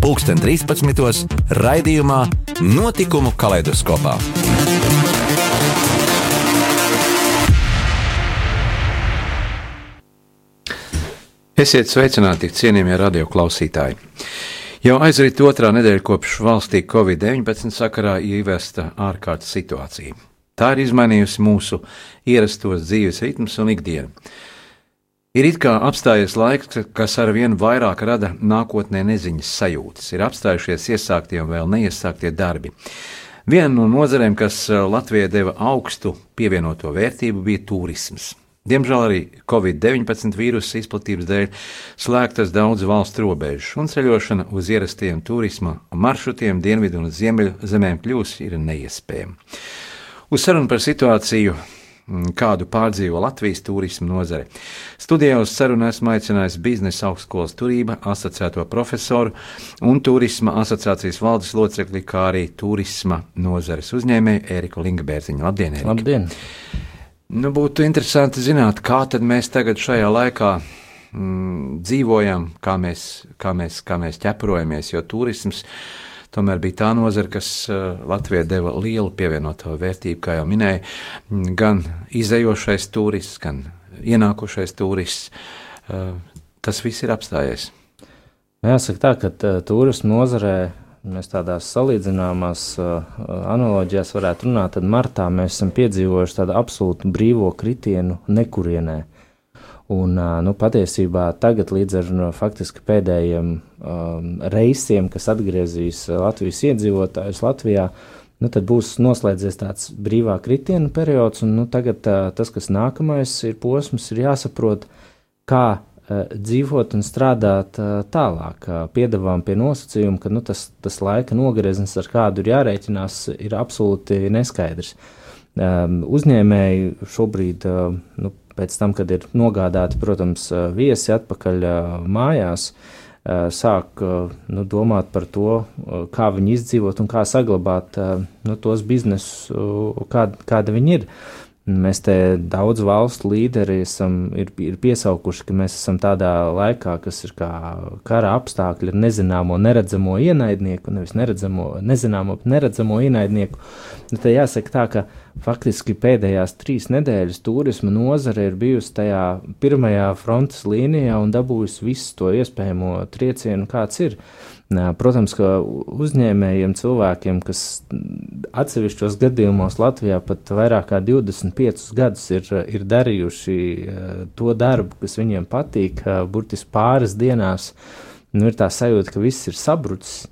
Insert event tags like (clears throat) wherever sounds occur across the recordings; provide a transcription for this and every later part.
pulksten 13. raidījumā Notikumu kaleidoskopā. Esiet sveicināti, cienījamie radioklausītāji! Jau aizrit otrā nedēļa kopš valstī Covid-19 sakarā ievesta ārkārtas situācija. Tā ir izmainījusi mūsu ierastos dzīves ritmus un ikdienu. Ir it kā apstājies laiks, kas ar vien vairāk rada nākotnē neziņas sajūtas, ir apstājušies iesāktie un vēl neiesāktie darbi. Viena no nozarēm, kas eh, Latvijai deva augstu pievienoto vērtību, bija turisms. Diemžēl arī Covid-19 vīrusa izplatības dēļ slēgtas daudz valstu robežas, un ceļošana uz ierastiem turisma maršrutiem dienvidu un ziemeļu zemēm kļūs ir neiespējama. Uz sarunu par situāciju kādu pārdzīvo Latvijas turisma nozare. Studijā uz sarunu esmu aicinājis biznesa augstskolas turība asociēto profesoru un turisma asociācijas valdes locekli, kā arī turisma nozares uzņēmēju Ēriku Lingabērziņu. Labdien, Ērika! Labdien! Nu, būtu interesanti zināt, kā tad mēs tagad šajā laikā mm, dzīvojam, kā mēs, kā, mēs, kā mēs ķeprojamies, jo turisms tomēr bija tā nozara, kas eh, Latvijai deva lielu pievienoto vērtību, kā jau minēju, gan izējošais turists, gan ienākušais turists. Eh, tas viss ir apstājies. Jāsaka tā, ka eh, turismu nozarē mēs tādās salīdzināmās uh, analoģijās varētu runāt, tad martā mēs esam piedzīvojuši tādu absolūtu brīvo kritienu nekurienē. Un, nu, patiesībā tagad līdz ar nu, faktiski pēdējiem um, reisiem, kas atgriezīs Latvijas iedzīvotājus Latvijā, nu, tad būs noslēdzies tāds brīvā kritiena periods, un nu, tagad uh, tas, kas nākamais ir posms, ir jāsaprot, kā uh, dzīvot un strādāt uh, tālāk. Uh, piedāvājam pie nosacījuma, ka nu, tas, tas laika nogrieznis, ar kādu ir jārēķinās, ir absolūti neskaidrs. Um, uzņēmēji šobrīd uh, nu, pēc tam, kad ir nogādāti, protams, viesi atpakaļ mājās, sāk nu, domāt par to, kā viņi izdzīvot un kā saglabāt nu, tos biznesus, kāda, kāda viņi ir. Mēs te daudz valstu līderi esam ir, ir piesaukuši, ka mēs esam tādā laikā, kas ir kā kara apstākļi ar nezināmo, neredzamo ienaidnieku, nevis neredzamo, nezināmo, bet neredzamo ienaidnieku. Nu, te jāsaka tā, ka faktiski pēdējās trīs nedēļas turisma nozare ir bijusi tajā pirmajā frontes līnijā un dabūjusi visu to iespējamo triecienu, kāds ir. Protams, ka uzņēmējiem, cilvēkiem, kas atsevišķos gadījumos Latvijā pat vairāk kā 25 gadus ir, ir darījuši to darbu, kas viņiem patīk, burtiski pāris dienās, nu, ir tā sajūta, ka viss ir sabrucis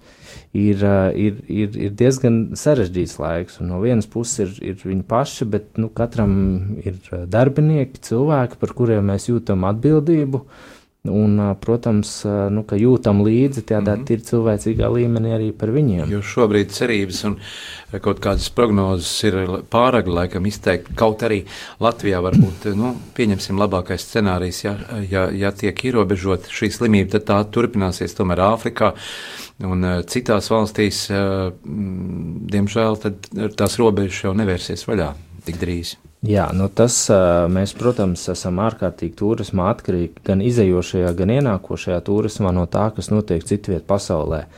ir, ir, ir, ir diezgan sarežģīts laiks. No vienas puses ir, ir viņi paši, bet nu, katram ir darbinieki, cilvēki, par kuriem mēs jūtam atbildību. Un, protams, nu, ka jūtam līdzi tādā mm -hmm. ir cilvēcīgā līmenī arī par viņiem. Jo šobrīd cerības un kaut kādas prognozes ir pāragri laikam izteikt. Kaut arī Latvijā varbūt, nu, pieņemsim labākais scenārijs, ja, ja, ja tiek ierobežot šī slimība, tad tā turpināsies tomēr Āfrikā. Un citās valstīs, diemžēl, tās robežas jau nevērsies vaļā tik drīz. Jā, nu tas mēs, protams, esam ārkārtīgi turismā atkarīgi gan izējošajā, gan ienākošajā turismā no tā, kas notiek citviet pasaulē.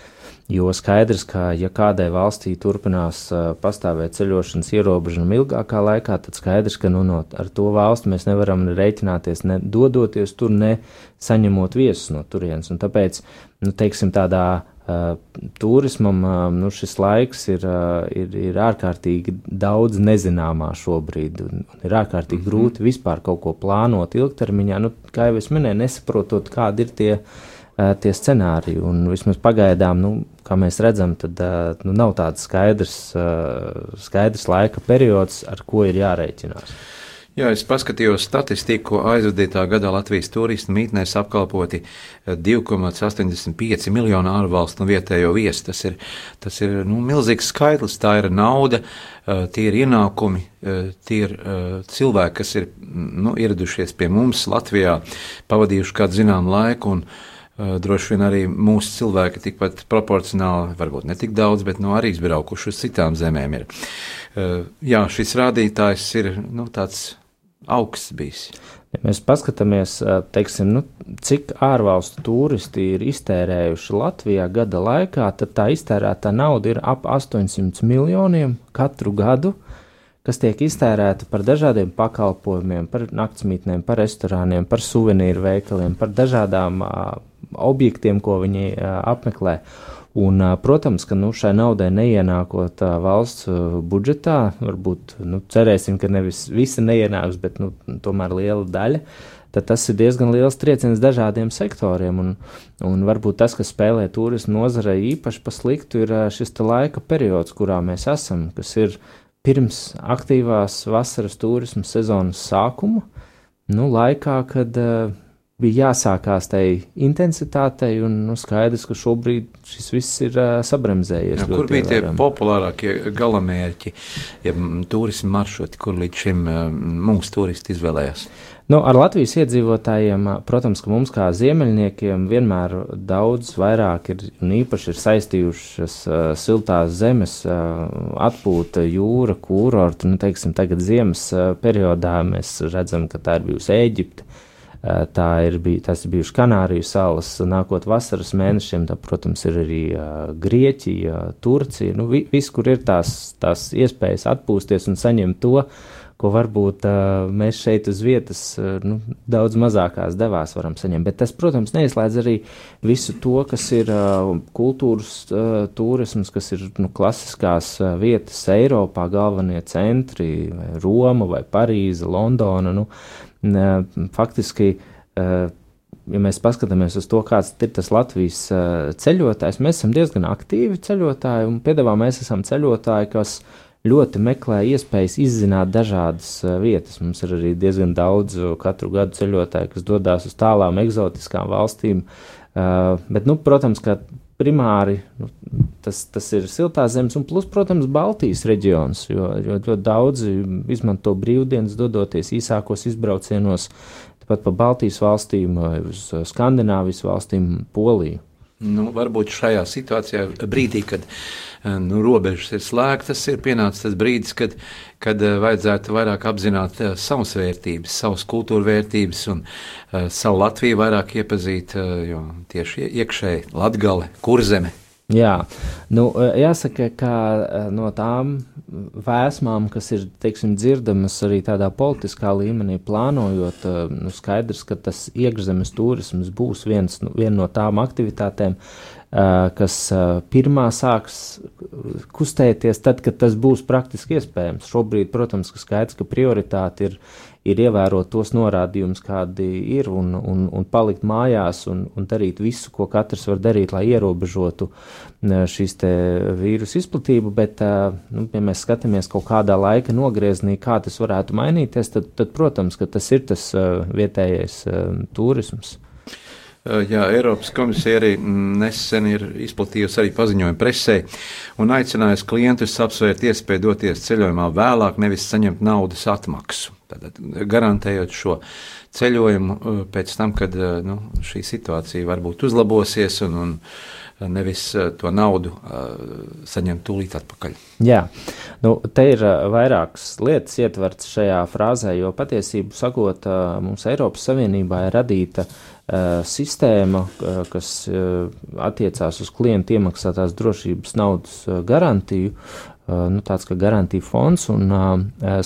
Jo skaidrs, ka ja kādai valstī turpinās pastāvēt ceļošanas ierobežojumi ilgākā laikā, tad skaidrs, ka nu, no, ar to valsti mēs nevaram rēķināties ne dodoties tur, ne saņemot viesus no turienes. Un tāpēc, nu, teiksim, tādā turismam uh, nu, šis laiks ir, uh, ir, ir ārkārtīgi daudz nezināmā šobrīd. Ir ārkārtīgi mm -hmm. grūti vispār kaut ko plānot ilgtermiņā. Nu, kā jau es minēju, nesaprotot, kādi ir tie, tie scenāriji. Un vismaz pagaidām, nu, kā mēs redzam, tad nu, nav tāds skaidrs, skaidrs laika periods, ar ko ir jārēķinās. Jā, es paskatījos statistiku, aizvadītā gadā Latvijas turistu mītnēs apkalpoti 2,85 miljonu ārvalstu un vietējo viesu. Tas ir, tas ir nu, milzīgs skaitlis, tā ir nauda, tie ir ienākumi, tie ir cilvēki, kas ir nu, ieradušies pie mums Latvijā, pavadījuši kādu zināmu laiku. Un, droši vien arī mūsu cilvēki tikpat proporcionāli, varbūt ne tik daudz, bet nu, arī izbraukuši uz citām zemēm. Ir. Jā, šis rādītājs ir nu, tāds augsts bijis. Ja mēs paskatāmies, teiksim, nu, cik ārvalstu turisti ir iztērējuši Latvijā gada laikā, tad tā iztērētā nauda ir ap 800 miljoniem katru gadu, kas tiek iztērēta par dažādiem pakalpojumiem, par naktsmītnēm, par restorāniem, par suvenīru veikaliem, par dažādām uh, objektiem, ko viņi uh, apmeklē. Un, protams, ka nu, šai naudai neienākot valsts budžetā, varbūt nu, cerēsim, ka nevis visi neienāks, bet nu, tomēr liela daļa. Tad tas ir diezgan liels trieciens dažādiem sektoriem. Un, un varbūt tas, kas spēlē turismu nozarei īpaši pa sliktu, ir šis laika periods, kurā mēs esam, kas ir pirms aktīvās vasaras turisma sezonas sākuma. Nu, laikā, kad uh, bija jāsākās tai intensitātei, un nu, skaidrs, ka šobrīd šis viss ir uh, sabremzējies. Jā, kur bija tie populārākie galamērķi, ja turismu maršruti, kur līdz šim uh, mūsu turisti izvēlējās? Nu, ar Latvijas iedzīvotājiem, protams, ka mums kā ziemeļniekiem vienmēr daudz vairāk ir un īpaši ir saistījušas uh, siltās zemes, uh, atpūta, jūra, kūrorti. Nu, teiksim, tagad ziemas uh, periodā mēs redzam, ka tā ir bijusi Ēģipte. Uh, tā ir, bij, tas ir bijuši Kanāriju salas, nākot vasaras mēnešiem, tā, protams, ir arī uh, Grieķija, Turcija. Nu, vi, vis, kur ir tās, tās iespējas atpūsties un saņemt to, ko varbūt uh, mēs šeit uz vietas uh, nu, daudz mazākās devās varam saņemt. Bet tas, protams, neizslēdz arī visu to, kas ir uh, kultūras turisms, kas ir nu, klasiskās vietas Eiropā, galvenie centri, vai Roma vai Parīze, Londona. Nu, faktiski, ja mēs paskatāmies uz to, kāds ir tas Latvijas ceļotājs, mēs esam diezgan aktīvi ceļotāji, un piedāvā mēs esam ceļotāji, kas ļoti meklē iespējas izzināt dažādas vietas. Mums ir arī diezgan daudz katru gadu ceļotāju, kas dodas uz tālām eksotiskām valstīm. Bet, nu, protams, ka primāri nu, tas, tas ir siltās zemes, un plus, protams, Baltijas reģions, jo ļoti daudzi izmanto brīvdienas, dodoties īsākos izbraucienos, pat pa Baltijas valstīm, uz Skandināvijas valstīm, Poliju. Nu, varbūt šajā situācijā, brīdī, kad eh, nu, robežas ir slēgtas, ir pienācis tas brīdis, kad, kad eh, vajadzētu vairāk apzināt uh, savas vērtības, savas kultūra vērtības un uh, savu Latviju vairāk iepazīt, uh, jo tieši iekšēji Latgale, kurzeme Jā, nu, jāsaka, ka no tām vēsmām, kas ir teiksim, dzirdamas arī tādā politiskā līmenī, plānojot, nu, skaidrs, ka tas iekšzemes turisms būs viens, nu, viena no tām aktivitātēm, kas pirmā sāks kustēties tad, kad tas būs praktiski iespējams. Šobrīd, protams, ka skaidrs, ka prioritāte ir ir ievērot tos norādījumus, kādi ir, un, un, un palikt mājās un, un darīt visu, ko katrs var darīt, lai ierobežotu šīs vīrusu izplatību. Bet, nu, ja mēs skatāmies kaut kādā laika nogriezienī, kā tas varētu mainīties, tad, tad protams, tas ir tas vietējais turisms. Jā, Eiropas komisija arī nesen ir izplatījusi arī paziņojumu presē un aicinājusi klientus apsvērt iespēju doties ceļojumā vēlāk, nevis saņemt naudas atmaksu. Tātad, garantējot šo ceļojumu uh, pēc tam, kad uh, nu, šī situācija varbūt uzlabosies un, un nevis uh, to naudu saņemt tūlīt atpakaļ. Jā, nu, te ir vairākas lietas ietverts šajā frāzē, jo patiesību sakot, mums Eiropas Savienībā ir radīta sistēma, kas attiecās uz klientu iemaksātās drošības naudas garantiju, nu, tāds kā garantija fonds, un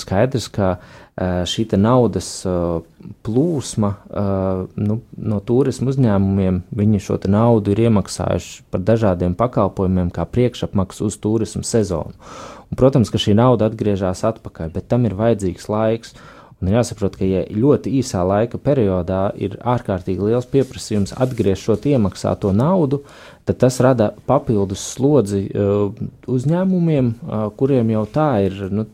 skaidrs, ka uh, Eh, šī naudas eh, plūsma eh, nu, no turismu uzņēmumiem, viņi šo naudu ir iemaksājuši par dažādiem pakalpojumiem, kā priekšapmaksu uz turismu sezonu. Un, protams, ka šī nauda atgriežas atpakaļ, bet tam ir vajadzīgs laiks. Un jāsaprot, ka, ja ļoti īsā laika periodā ir ārkārtīgi liels pieprasījums atgriezt šo iemaksāto naudu, tad tas rada papildus slodzi uzņēmumiem, kuriem jau tā ir nu,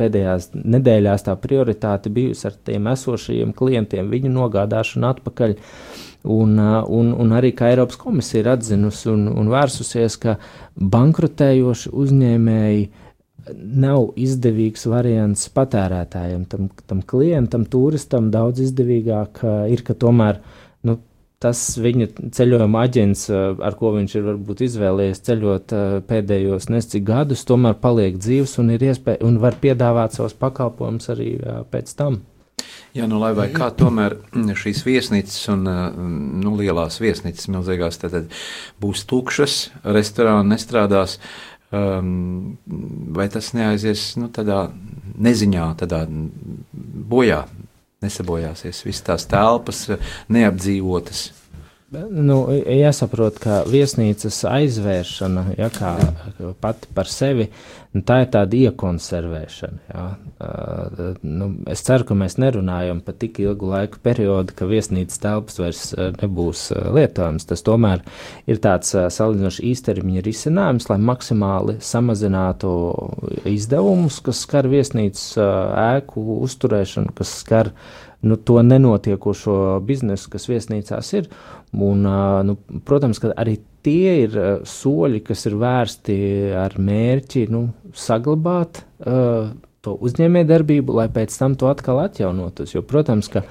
pēdējās nedēļās tā prioritāte bijusi ar tiem esošajiem klientiem, viņu nogādāšanu atpakaļ. Un, un, un arī kā Eiropas komisija ir atzinusi un, un vērsusies, ka bankrotējoši uzņēmēji nav izdevīgs variants patērētājiem. Tam, tam klientam, turistam daudz izdevīgāk ir, ka tomēr nu, tas viņa ceļojuma aģents, ar ko viņš ir varbūt izvēlējies ceļot pēdējos nescik gadus, tomēr paliek dzīves un, iespēja, un var piedāvāt savus pakalpojumus arī pēc tam. Jā, nu, lai vai kā tomēr šīs viesnīcas un nu, lielās viesnīcas milzīgās tad būs tukšas, restorāni nestrādās, um, vai tas neaizies nu, tādā neziņā, tādā bojā, nesabojāsies, visas tās telpas neapdzīvotas. Nu, jāsaprot, ka viesnīcas aizvēršana ja, pati par sevi nu, tā ir tāda iekonservēšana. Ja. Uh, nu, es ceru, ka mēs nerunājam par tik ilgu laiku periodu, ka viesnīcas telpas vairs nebūs lietojamas. Tas tomēr ir tāds uh, salīdzinoši īstermiņa risinājums, lai maksimāli samazinātu izdevumus, kas skar viesnīcas uh, ēku uzturēšanu, kas skar nu, to nenotiekošo biznesu, kas viesnīcās ir. Un, nu, protams, ka arī tie ir soļi, kas ir vērsti ar mērķi nu, saglabāt uh, to uzņēmējdarbību, lai pēc tam to atkal atjaunotos. Jo, protams, ka uh,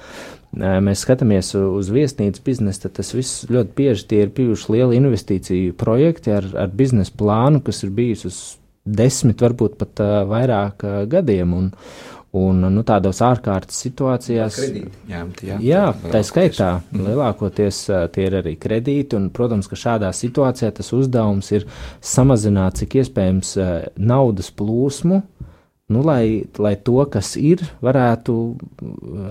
mēs skatāmies uz viesnīcas biznesu, tad tas viss ļoti bieži tie ir bijuši lieli investīciju projekti ar, ar biznesa plānu, kas ir bijis uz desmit, varbūt pat uh, vairāk uh, gadiem. Un, Un nu, tādos ārkārtas situācijās, ņemti, jā, jā tā skaitā mm. lielākoties tie ir arī kredīti. Un, protams, ka šādā situācijā tas uzdevums ir samazināt cik iespējams naudas plūsmu, nu, lai, lai to, kas ir, varētu,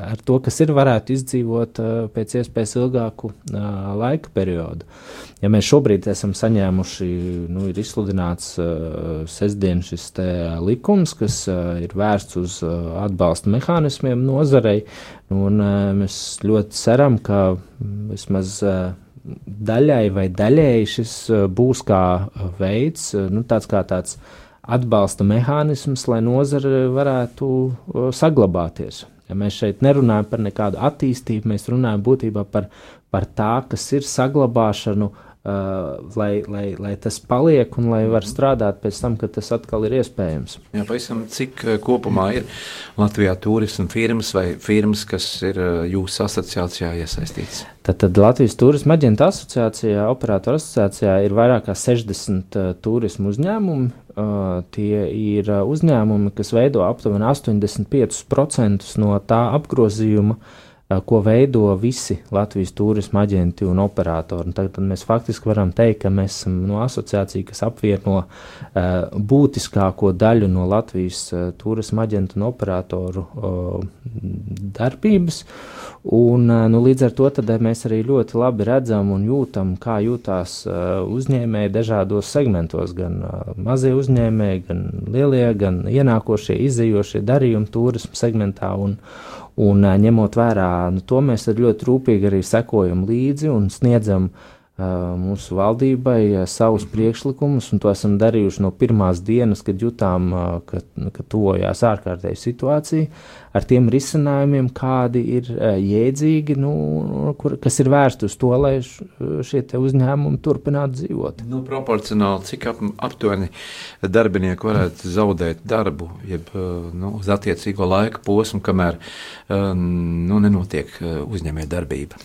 ar to, kas ir, varētu izdzīvot uh, pēc iespējas ilgāku uh, laika periodu. Ja mēs šobrīd esam saņēmuši, nu, ir izsludināts uh, sestdien šis likums, kas ir vērsts uz atbalsta mehānismiem nozarei, nu, un mēs ļoti ceram, ka vismaz daļai vai daļēji šis būs kā veids, nu, tāds kā tāds atbalsta mehānisms, lai nozare varētu saglabāties. Ja mēs šeit nerunājam par nekādu attīstību, mēs runājam būtībā par, par tā, kas ir saglabāšanu, uh, lai, lai, lai tas paliek un lai var strādāt pēc tam, kad tas atkal ir iespējams. Jā, pavisam cik kopumā ir Latvijā turisma firmas vai firmas, kas ir jūsu asociācijā iesaistītas? Tad, tad Latvijas Turisma aģenta asociācijā, operātora asociācijā ir vairāk kā 60 uh, turismu uzņēmumi. Uh, tie ir uzņēmumi, kas veido aptuveni 85% no tā apgrozījuma, uh, ko veido visi Latvijas turisma aģenti un operatori. Un tagad mēs faktiski varam teikt, ka mēs esam no asociācija, kas apvieno uh, būtiskāko daļu no Latvijas uh, turisma aģentu un operatoru uh, darbības. Un, nu, līdz ar to mēs arī ļoti labi redzam un jūtam, kā jūtās uzņēmēji dažādos segmentos, gan mazie uzņēmēji, gan lielie, gan ienākošie, izējošie darījumi turismu segmentā. Un, un ņemot vērā nu, to, mēs ļoti rūpīgi arī sekojam līdzi un sniedzam uh, mūsu valdībai savus priekšlikumus, un to esam darījuši no pirmās dienas, kad jutām, ka, ka tuvojās ārkārtēja situācija, ar tiem risinājumiem, kādi ir jēdzīgi, nu, kur, kas ir vērsti uz to, lai šie uzņēmumi turpinātu dzīvot. Nu, proporcionāli, cik ap, aptuveni darbinieki varētu zaudēt darbu, jeb nu, uz attiecīgo laika posmu, kamēr nu, nenotiek uzņēmē darbība.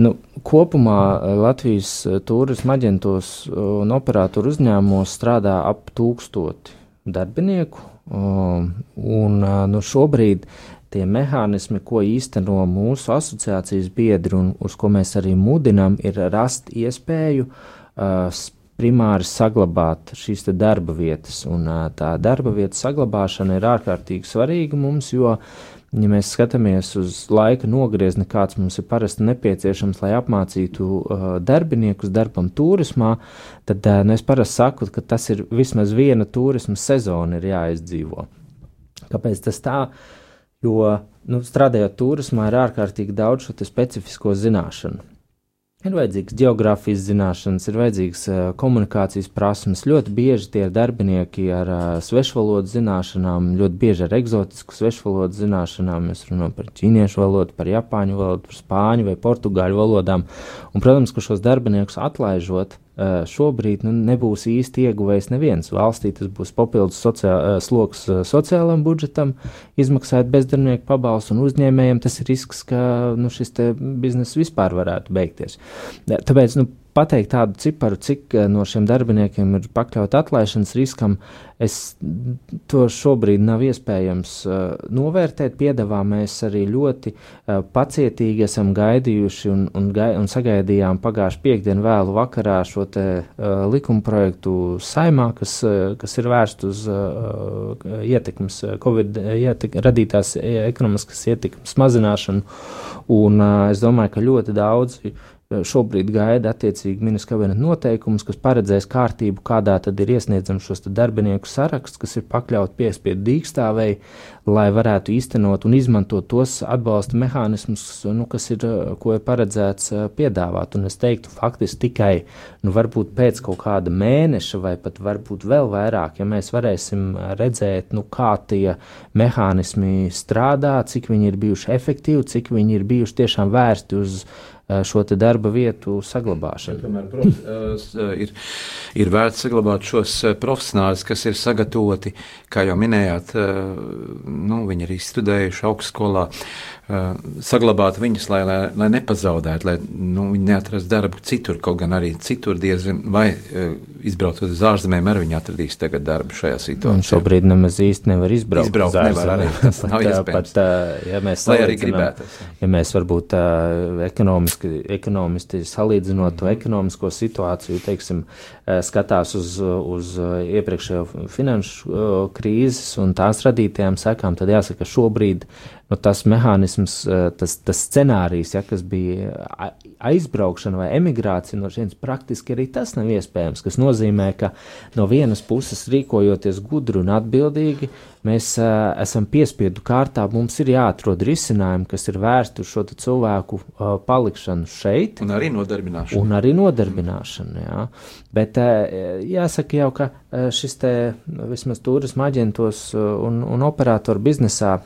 Nu, kopumā eh, Latvijas eh, turisma aģentos eh, un operatoru uzņēmumos strādā ap tūkstoti darbinieku. Un, nu, šobrīd tie mehānismi, ko īsteno mūsu asociācijas biedri un uz ko mēs arī mudinām, ir rast iespēju primāri saglabāt šīs darba vietas. Un, tā darba vietas saglabāšana ir ārkārtīgi svarīga mums, jo Ja mēs skatāmies uz laika nogriezni, kāds mums ir parasti nepieciešams, lai apmācītu uh, darbiniekus darbam turismā, tad uh, nu, es parasti saku, ka tas ir vismaz viena turisma sezona ir jāizdzīvo. Kāpēc tas tā? Jo nu, strādājot turismā, ir ārkārtīgi daudz šo specifisko zināšanu. Ir vajadzīgs geogrāfijas zināšanas, ir vajadzīgs uh, komunikācijas prasmes. Ļoti bieži tie ir darbinieki ar uh, svešvalodu zināšanām, ļoti bieži ar eksotisku svešvalodu zināšanām. Mēs runājam par ķīniešu valodu, par japāņu valodu, par spāņu vai portugāļu valodām. Un, protams, ka šos darbiniekus atlaižot, šobrīd nu, nebūs īsti ieguvējis neviens. Valstī tas būs papildus sociā, uh, sloks uh, sociālajam budžetam, izmaksāt bezdarbnieku pabalstu un uzņēmējiem. Tas ir risks, ka nu, šis bizness vispār varētu beigties. Tāpēc nu, pateikt tādu ciparu, cik eh, no šiem darbiniekiem ir pakļauti atlaišanas riskam, es to šobrīd nav iespējams uh, novērtēt. Piedāvā mēs arī ļoti uh, pacietīgi esam gaidījuši un, un, gai, un sagaidījām pagājušu piekdienu vēlu vakarā šo te uh, likuma projektu saimā, kas, uh, kas ir vērst uz uh, ietekmes, Covid ietek, radītās ekonomiskas ietekmes mazināšanu. Un uh, es domāju, ka ļoti daudz Eh, šobrīd gaida attiecīgi ministra kabineta noteikumus, kas paredzēs kārtību, kādā tad ir iesniedzams šos darbinieku saraksts, kas ir pakļauti piespiedu dīkstāvēji, lai varētu īstenot un izmantot tos atbalsta mehānismus, nu, kas ir, eh, ko ir paredzēts eh, piedāvāt. Un es teiktu, faktiski tikai, nu, varbūt pēc kaut kāda mēneša vai pat varbūt vēl vairāk, ja mēs varēsim redzēt, nu, kā tie mehānismi strādā, cik viņi ir bijuši efektīvi, cik viņi ir bijuši tiešām vērsti uz Eh, šo darba vietu saglabāšanu. Tomēr prof, eh, ir, ir vērts saglabāt šos eh, profesionāļus, kas ir sagatavoti, kā jau minējāt, nu, viņi ir izstudējuši augstskolā, saglabāt viņus, lai, lai, lai nepazaudētu, lai nu, viņi neatrastu darbu citur, kaut gan arī citur diezgan, vai izbraucot uz ārzemēm, arī viņi atradīs tagad darbu šajā situācijā. Un šobrīd nemaz īsti nevar izbraukt. Izbraukt nevar arī, tas nav (laughs) iespējams. Pat, ja mēs lai arī gribētu. Ja mēs varbūt ekonomiski ekonomiski, ekonomisti salīdzinot to ekonomisko situāciju, teiksim, skatās uz, uz iepriekšējo finanšu krīzes un tās radītajām sekām, tad jāsaka, ka šobrīd nu, tas mehānisms, tas, tas scenārijs, ja, kas bija aizbraukšana vai emigrācija no šejienes, praktiski arī tas nav iespējams. Tas nozīmē, ka no vienas puses rīkojoties gudri un atbildīgi, mēs uh, esam piespiedu kārtā, mums ir jāatrod risinājumi, kas ir vērsti uz šo cilvēku uh, palikšanu šeit. Un arī nodarbināšanu. Un arī nodarbināšanu, jā. Bet uh, jāsaka jau, ka šis te vismaz turisma aģentos un, un operatoru biznesā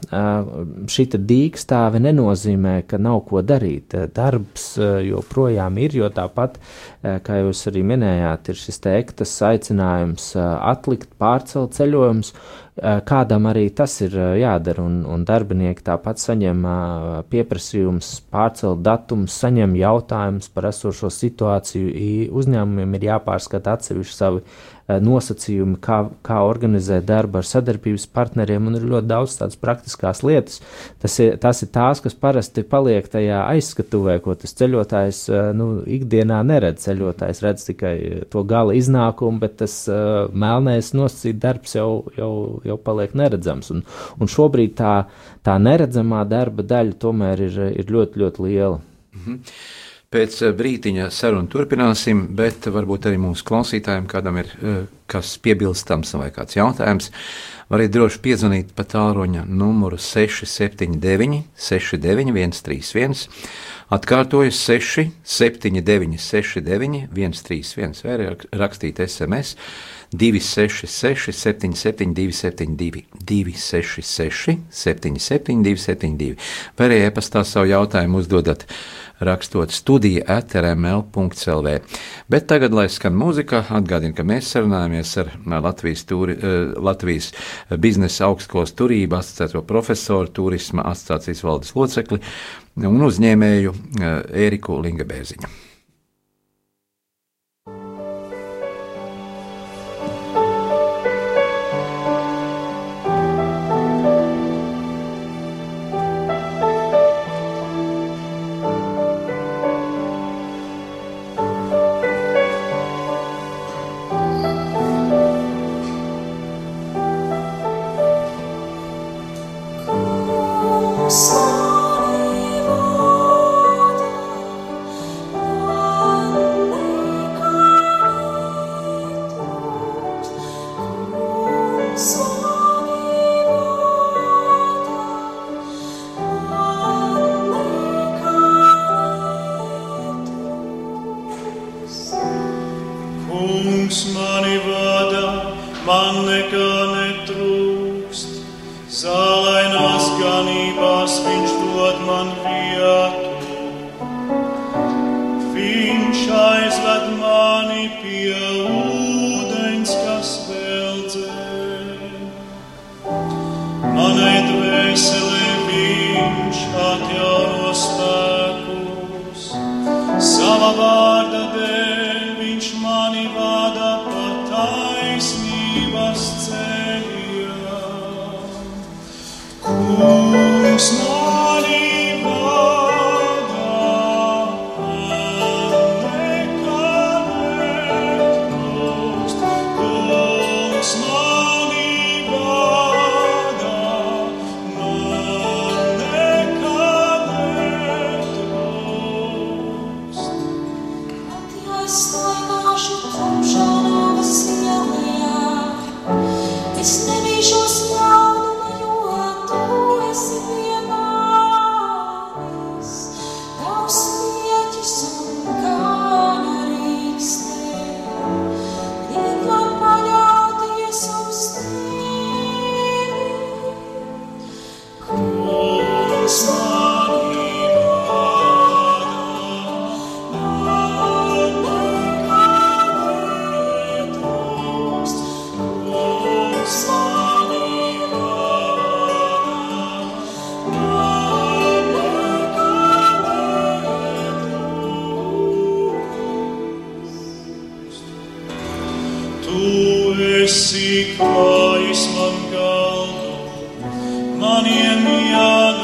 šī dīkstāve nenozīmē, ka nav ko darīt. Darbs joprojām ir, jo tāpat, kā jūs arī minējāt, ir šis te ektas aicinājums atlikt, pārcelt ceļojumus kādam arī tas ir eh, jādara, un, un darbinieki tāpat saņem eh, pieprasījumus, pārcelt datumus, saņem jautājumus par esošo situāciju. Uzņēmumiem ir jāpārskata atsevišķi savi Eh, nosacījumi, kā, kā organizēt darbu ar sadarbības partneriem, un ir ļoti daudz tādas praktiskās lietas. Tas ir, tas ir tās, kas parasti paliek tajā aizskatuvē, ko tas ceļotājs eh, nu, ikdienā neredz. Ceļotājs redz tikai to gala iznākumu, bet tas uh, melnais nosacīt darbs jau, jau, jau paliek neredzams. Un, un šobrīd tā, tā neredzamā darba daļa tomēr ir, ir ļoti, ļoti liela. Mm -hmm. Pēc eh, brīdiņa sarunu turpināsim, bet varbūt arī mūsu klausītājiem kādam ir eh, kas piebilstams vai kāds jautājums. Varat droši piezvanīt pa tālruņa numuru 679, 691, 131, atkārtoju 679, 69, 131, vai rakstīt SMS 266, 77, 272, 266, 77, 272, vai arī e-pastā savu jautājumu uzdodat rakstot studija atrml.clv. Bet tagad, lai skan mūzika, atgādinu, ka mēs sarunājamies ar Latvijas, turi, eh, Latvijas biznesa augstskolas turību asociēto profesoru, turisma asociācijas valdes locekli un uzņēmēju Ēriku eh, Lingabēziņu. Ganībās viņš dod man vietu. Viņš aizved mani pie ūdens, kas vēl dzēr. Manai dvēselē viņš atjauno spēkus, sava vārda Tu esi klājis man galdu, maniem jānaidniekiem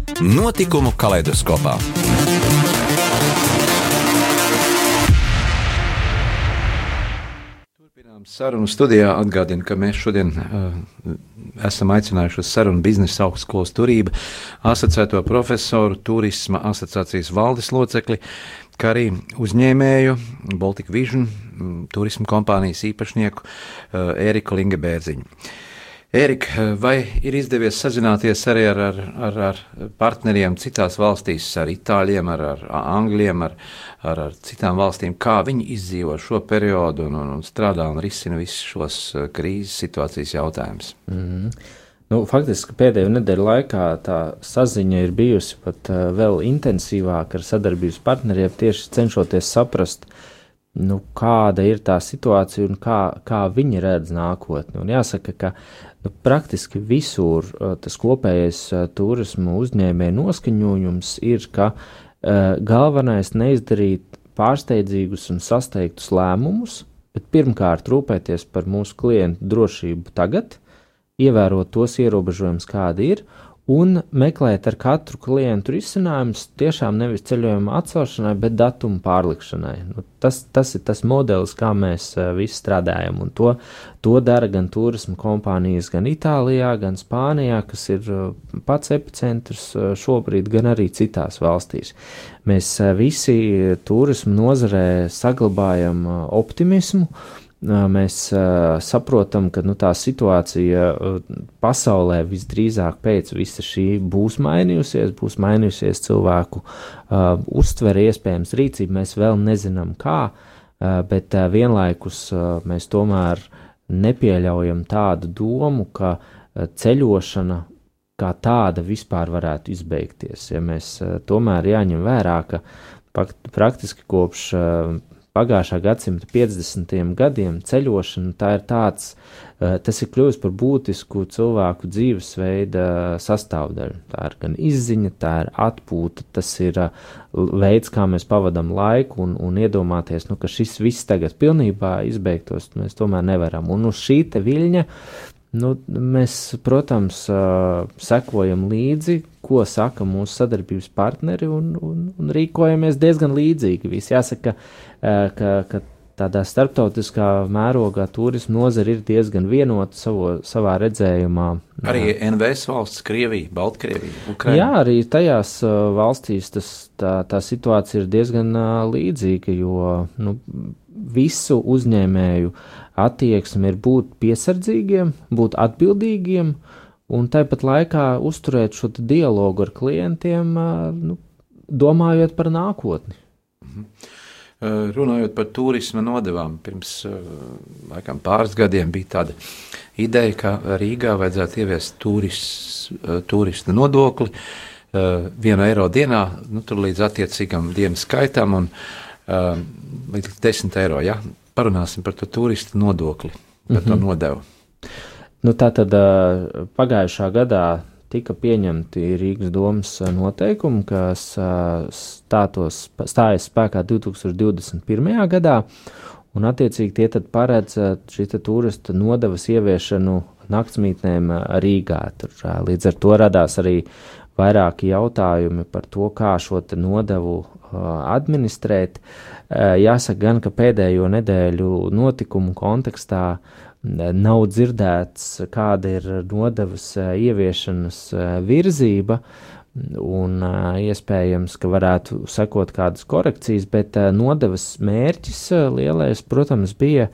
Notikumu kaleidoskopā. Sarunu studijā. Atgādinu, ka mēs šodien uh, esam aicinājuši uz sarunu biznesa augstskolas turību asociēto profesoru, turisma asociācijas valdes locekli, kā arī uzņēmēju Baltic Vision mm, turisma kompānijas īpašnieku uh, Eriku Lingebērziņu. Erika, vai ir izdevies sazināties arī ar, ar, ar, ar partneriem citās valstīs, ar itāļiem, ar, ar angļiem, ar, ar, ar citām valstīm, kā viņi izdzīvo šo periodu un, un, un strādā un risina visus šos eh, krīzes situācijas jautājumus? Mm -hmm. Nu, faktiski pēdējo nedēļu laikā tā saziņa ir bijusi pat uh, vēl intensīvāka ar sadarbības partneriem, tieši cenšoties saprast, nu, kāda ir tā situācija un kā, kā viņi redz nākotni. Un jāsaka, ka nu, praktiski visur uh, tas kopējais uh, turismu uzņēmēju noskaņojums ir, ka uh, galvenais neizdarīt pārsteidzīgus un sasteigtus lēmumus, bet pirmkārt rūpēties par mūsu klientu drošību tagad, ievērot tos ierobežojumus, kādi ir, un meklēt ar katru klientu risinājumus tiešām nevis ceļojuma atcelšanai, bet datumu pārlikšanai. Nu, tas, tas ir tas modelis, kā mēs uh, visi strādājam, un to, to dara gan turisma kompānijas, gan Itālijā, gan Spānijā, kas ir uh, pats epicentrs uh, šobrīd, gan arī citās valstīs. Mēs uh, visi turisma nozarē saglabājam uh, optimismu, uh, mēs saprotam, ka nu, tā situācija pasaulē visdrīzāk pēc visa šī būs mainījusies, būs mainījusies cilvēku uztvere, iespējams, rīcība. Mēs vēl nezinām, kā, bet vienlaikus mēs tomēr nepieļaujam tādu domu, ka ceļošana kā tāda vispār varētu izbeigties. Ja mēs tomēr jāņem vērā, ka praktiski kopš pagājušā gadsimta 50. gadiem ceļošana tā ir tāds, eh, tas ir kļuvis par būtisku cilvēku dzīvesveida sastāvdaļu. Tā ir gan izziņa, tā ir atpūta, tas ir eh, veids, kā mēs pavadām laiku un, un iedomāties, nu, ka šis viss tagad pilnībā izbeigtos, mēs tomēr nevaram. Un uz šī viļņa Nu, mēs, protams, sekojam līdzi, ko saka mūsu sadarbības partneri, un, un, un rīkojamies diezgan līdzīgi. Visi jāsaka, ka, ka tādā starptautiskā mērogā turisma nozara ir diezgan vienota savo, savā redzējumā. Arī NVS valsts, Krievija, Baltkrievija, Ukraina. Jā, arī tajās valstīs tas, tā, tā situācija ir diezgan līdzīga, jo nu, visu uzņēmēju attieksme ir būt piesardzīgiem, būt atbildīgiem un tāpat laikā uzturēt šo dialogu ar klientiem, nu, domājot par nākotni. Mhm. Runājot par turisma nodevām, pirms laikam, pāris gadiem bija tāda ideja, ka Rīgā vajadzētu ieviest turis, turista nodokli vienu eiro dienā, nu, līdz attiecīgam dienas skaitam. Un, līdz 10 eiro. Ja? Parunāsim par to turistu nodokli, par -hmm. to mhm. nodevu. Nu, tā tad uh, pagājušā gadā tika pieņemti Rīgas domas noteikumi, kas uh, stātos, stājas spēkā 2021. gadā, un attiecīgi tie tad paredz šī turista nodevas ieviešanu naktsmītnēm Rīgā. Tur, līdz ar to radās arī vairāki jautājumi par to, kā šo nodevu administrēt. Jāsaka gan, ka pēdējo nedēļu notikumu kontekstā nav dzirdēts, kāda ir nodevas ieviešanas virzība, un iespējams, ka varētu sekot kādas korekcijas, bet nodevas mērķis lielais, protams, bija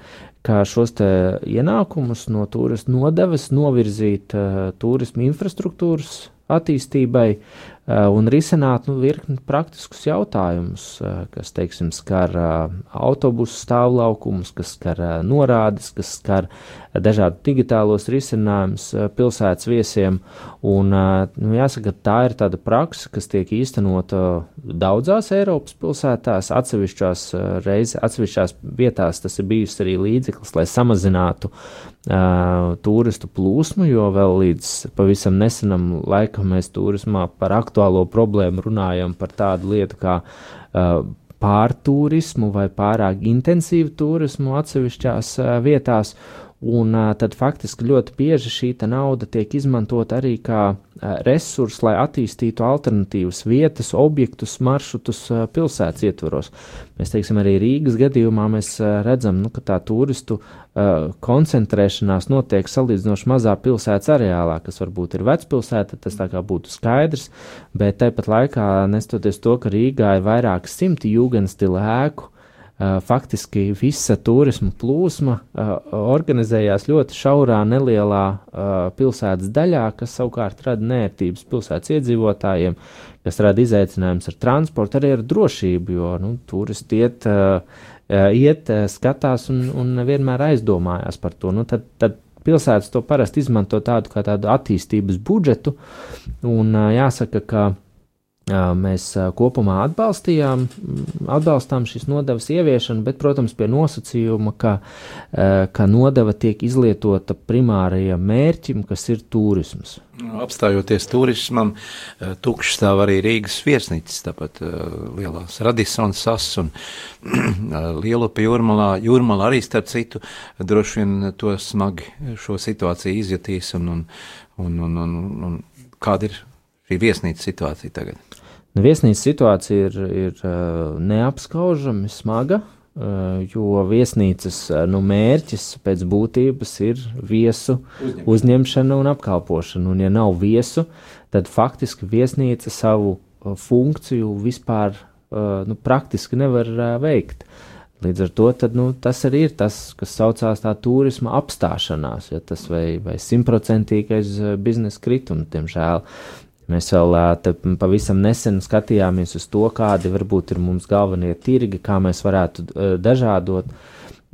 kā šos ienākumus no turismu nodevas novirzīt uh, turismu infrastruktūras attīstībai, Eh, un risināt nu, virkni praktiskus jautājumus, eh, kas, teiksim, skar eh, autobusu stāvlaukumus, kas skar norādes, kas skar dažādu digitālos risinājumus pilsētas viesiem. Un, nu, jāsaka, tā ir tāda praksa, kas tiek īstenota daudzās Eiropas pilsētās, atsevišķās reizes, atsevišķās vietās tas ir bijis arī līdzeklis, lai samazinātu uh, turistu plūsmu, jo vēl līdz pavisam nesenam laikam mēs turismā par aktu aktuālo problēmu runājam par tādu lietu kā uh, pārturismu vai pārāk intensīvu turismu atsevišķās uh, vietās. Un tad faktiski ļoti bieži šī nauda tiek izmantota arī kā uh, resurs, lai attīstītu alternatīvas vietas, objektus, maršrutus pilsētas ietvaros. Mēs teiksim, arī Rīgas gadījumā mēs redzam, nu, ka tā turistu koncentrēšanās notiek salīdzinoši mazā pilsētas areālā, kas varbūt ir vecpilsēta, tas tā kā būtu skaidrs, bet tāpat laikā, nestoties to, ka Rīgā ir vairāk simti jūgenstila ēku, faktiski visa turisma plūsma uh, organizējās ļoti šaurā, nelielā uh, pilsētas daļā, kas savukārt rada nērtības pilsētas iedzīvotājiem, kas rada izaicinājumus ar transportu, arī ar drošību, jo nu, turisti iet. Iet, skatās un, un vienmēr aizdomājās par to. Nu, tad, tad pilsētas to parasti izmanto tādu kā tādu attīstības budžetu, un jāsaka, ka Mēs kopumā atbalstījām, atbalstām šīs nodevas ieviešanu, bet, protams, pie nosacījuma, ka, ka nodeva tiek izlietota primārajam mērķim, kas ir turisms. Nu, apstājoties turismam, tukšs stāv arī Rīgas viesnīcas, tāpat lielās Radisons sas un Lielupi jūrmalā. Jūrmalā arī, starp citu, droši vien to smagi šo situāciju izjutīs un, un, un, un, un, un kāda ir šī viesnīca situācija tagad? Nu, viesnīcas situācija ir, ir neapskaužami smaga, jo viesnīcas nu, mērķis pēc būtības ir viesu Uzņem. uzņemšana un apkalpošana. Un, ja nav viesu, tad faktiski viesnīca savu funkciju vispār nu, praktiski nevar veikt. Līdz ar to tad, nu, tas arī ir tas, kas saucās tā turisma apstāšanās, ja tas vai, vai simtprocentīgais biznesa kritums, diemžēl. Mēs vēl pavisam nesen skatījāmies uz to, kādi varbūt ir mums galvenie tirgi, kā mēs varētu dažādot.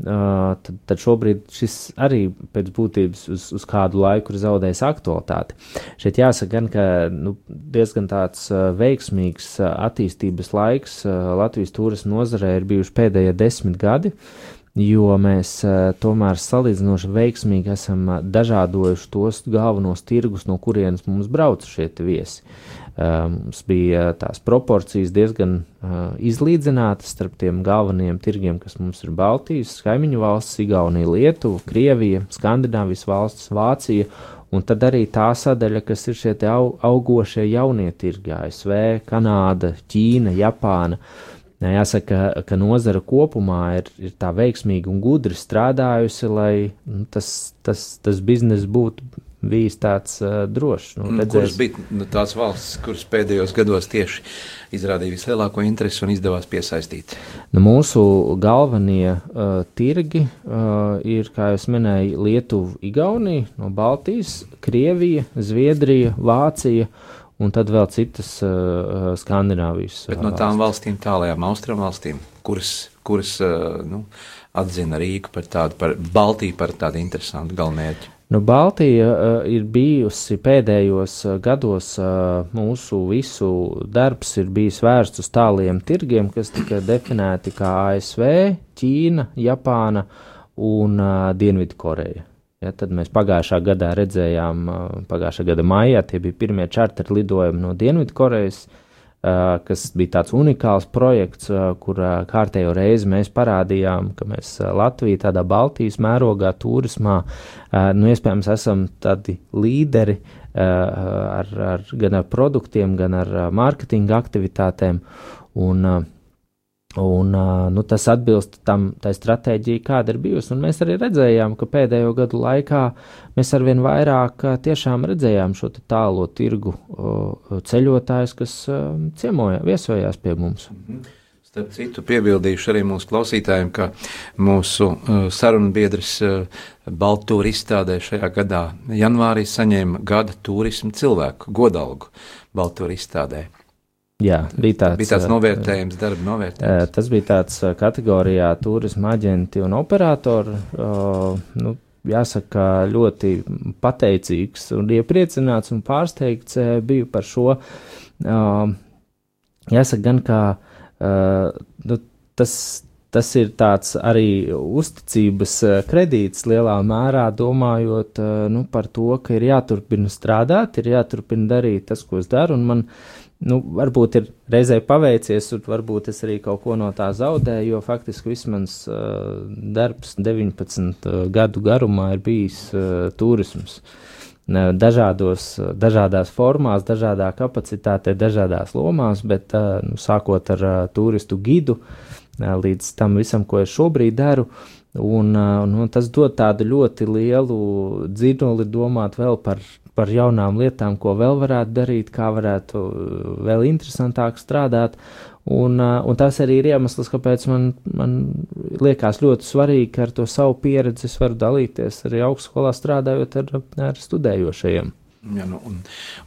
Tad, tad šobrīd šis arī pēc būtības uz, uz kādu laiku ir zaudējis aktualitāti. Šeit jāsaka, gan, ka nu, diezgan tāds veiksmīgs attīstības laiks Latvijas turisma nozarē ir bijuši pēdējie desmit gadi. Uh, jo mēs uh, tomēr salīdzinoši veiksmīgi esam uh, dažādojuši tos galvenos tirgus, no kurienes mums brauc šie viesi. Uh, mums bija tās proporcijas diezgan izlīdzinātas starp tiem galvenajiem tirgiem, kas mums ir Baltijas, kaimiņu valsts, Igaunija, Lietuva, Krievija, Skandināvijas valsts, Vācija. Un tad arī tā sadaļa, kas ir šie au, augošie jaunie tirgi, ASV, Kanāda, Ķīna, Japāna. Uh, Jāsaka, ka nozara kopumā ir, ir tā veiksmīgi un gudri strādājusi, lai nu, tas, tas, tas bizness būtu bijis tāds uh, drošs. Nu, redzēs... Kuras bija nu, tās valsts, kuras pēdējos gados tieši izrādīja vislielāko interesi un izdevās piesaistīt? Nu, mūsu galvenie uh, tirgi uh, ir, kā jau minēju, Lietuva, Igaunija, no Baltijas, Krievija, Zviedrija, Vācija un tad vēl citas uh, Skandināvijas. Bet no tām valstīm, tālākajām austrumu valstīm, kuras, kuras uh, nu, atzina Rīgu par tādu, par Baltiju par tādu interesantu galvenmērķi. Nu, Baltija uh, ir bijusi pēdējos gados, uh, mūsu visu darbs ir bijis vērsts uz tāliem tirgiem, kas tika definēti kā ASV, Ķīna, Japāna un uh, Dienvidkoreja. Ja, tad mēs pagājušā gadā redzējām, pagājušā gada maijā tie bija pirmie čarteri lidojumi no Dienvidkorejas, kas bija tāds unikāls projekts, kur kārtējo reizi mēs parādījām, ka mēs Latviju tādā Baltijas mērogā turismā, nu, iespējams, esam tādi līderi ar, ar, gan ar produktiem, gan ar mārketinga aktivitātēm. Un, Un, nu, tas atbilst tam tai stratēģijai, kāda ir bijusi. Un mēs arī redzējām, ka pēdējo gadu laikā mēs arvien vairāk tiešām redzējām šo tālo tirgu ceļotājus, kas ciemoja, viesojās pie mums. Mhm. Starp citu, piebildīšu arī mūsu klausītājiem, ka mūsu sarunbiedrs Baltūra izstādē šajā gadā janvārī saņēma gada turismu cilvēku godalgu Baltūra izstādē. Jā, bija tāds, bija tāds novērtējums, darba novērtējums. Tas bija tāds kategorijā turisma aģenti un operatori. Nu, jāsaka, ļoti pateicīgs un iepriecināts un pārsteigts biju par šo. Jāsaka, gan kā nu, tas, tas ir tāds arī uzticības kredīts lielā mērā, domājot nu, par to, ka ir jāturpina strādāt, ir jāturpina darīt tas, ko es daru. Man, nu, varbūt ir reizē paveicies, un varbūt es arī kaut ko no tā zaudēju, jo faktiski viss mans uh, darbs 19 uh, gadu garumā ir bijis uh, turisms. Dažādos, dažādās formās, dažādā kapacitātē, dažādās lomās, bet uh, nu, sākot ar uh, turistu gidu uh, līdz tam visam, ko es šobrīd daru, un, uh, nu, tas dod tādu ļoti lielu dzinuli domāt vēl par par jaunām lietām, ko vēl varētu darīt, kā varētu uh, vēl interesantāk strādāt. Un, uh, un tas arī ir iemesls, kāpēc man, man liekas ļoti svarīgi, ka ar to savu pieredzi es varu dalīties arī augstskolā strādājot ar, ar studējošajiem. Ja, nu, un,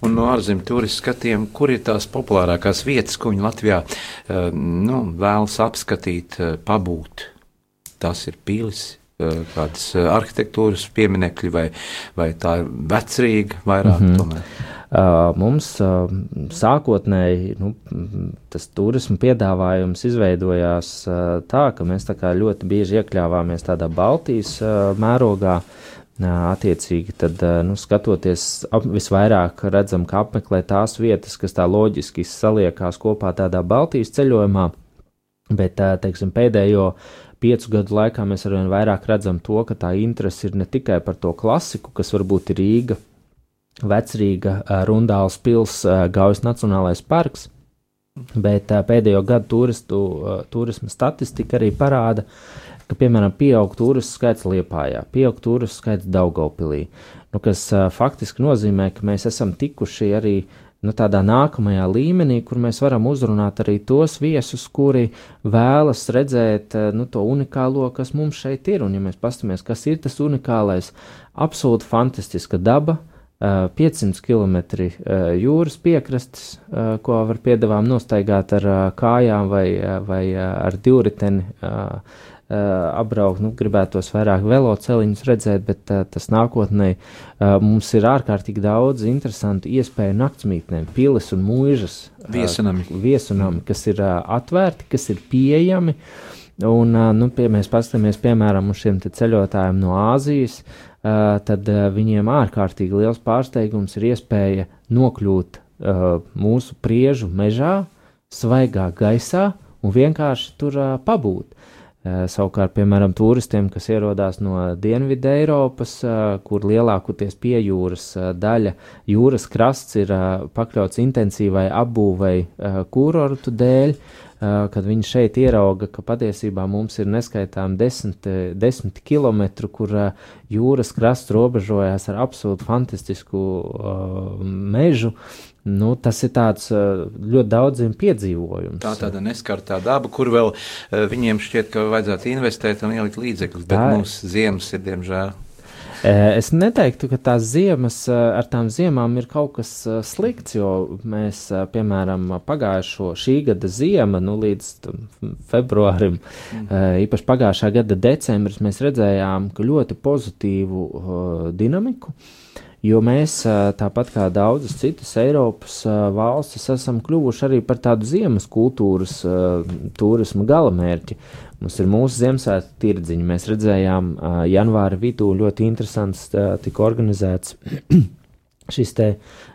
un no ārzemju turistu skatiem, kur ir tās populārākās vietas, ko viņi Latvijā uh, nu, vēlas apskatīt, pabūt? Tas ir pīlis, kādas uh, arhitektūras pieminekļi, vai, vai tā ir vecrīga vairāk mm -hmm. tomēr. Uh, mums uh, sākotnēji nu, tas turisma piedāvājums izveidojās uh, tā, ka mēs tā ļoti bieži iekļāvāmies tādā Baltijas mērogā. Attiecīgi, tad, nu, skatoties, ap, visvairāk redzam, ka apmeklē tās vietas, kas tā loģiski saliekās kopā tādā Baltijas ceļojumā, bet, teiksim, pēdējo piecu gadu laikā mēs arvien vairāk redzam to, ka tā interese ir ne tikai par to klasiku, kas varbūt ir Rīga, Vecrīga, Rundāls pils, Gaujas Nacionālais parks, bet pēdējo gadu turistu, turisma statistika arī parāda, ka, piemēram, pieaug turistu skaits Liepājā, pieaug turistu skaits Daugavpilī, nu, kas faktiski nozīmē, ka mēs esam tikuši arī nu, tādā nākamajā līmenī, kur mēs varam uzrunāt arī tos viesus, kuri vēlas redzēt nu, to unikālo, kas mums šeit ir. Un, ja mēs paskatāmies, kas ir tas unikālais, absolūti fantastiska daba, uh, 500 km jūras piekrastes, ko var piedāvām nostaigāt ar kājām vai, vai ar divriteni apbraukt. Nu, gribētos vairāk veloceliņus redzēt, bet tas nākotnē mums ir ārkārtīgi daudz interesantu iespēju naktsmītnēm, pilis un mūžas. Viesunami. Viesunami, kas ir atvērti, kas ir pieejami. Un, nu, pie, mēs paskatāmies, piemēram, uz šiem ceļotājiem no Āzijas, uh, Eh, tad eh, viņiem ārkārtīgi liels pārsteigums ir iespēja nokļūt eh, mūsu priežu mežā, svaigā gaisā un vienkārši tur pabūt. Savukārt, piemēram, turistiem, kas ierodās no Dienvidu Eiropas, kur lielākoties pie jūras daļa jūras krasts ir pakļauts intensīvai apbūvei kūrortu dēļ, kad viņi šeit ierauga, ka patiesībā mums ir neskaitām desmit, desmit kilometru, kur jūras krasts robežojas ar absolūti fantastisku uh, mežu. Nu, tas ir tāds ļoti daudziem piedzīvojums. Tā tāda neskartā daba, kur vēl viņiem šķiet, ka vajadzētu investēt un ielikt līdzekļus, bet mums ziemas ir diemžēl Es neteiktu, ka tās ziemas, ar tām ziemām ir kaut kas slikts, jo mēs, piemēram, pagājušo šī gada ziema, nu līdz februārim, mm. īpaši pagājušā gada decembris, mēs redzējām ļoti pozitīvu dinamiku. Jo mēs, tāpat kā daudzas citas Eiropas valstis, esam kļuvuši arī par tādu ziemas kultūras turismu galamērķi. Mums ir mūsu Ziemassvētku tirdziņi. Mēs redzējām, janvāra vidū ļoti interesants tika organizēts (clears throat) šis te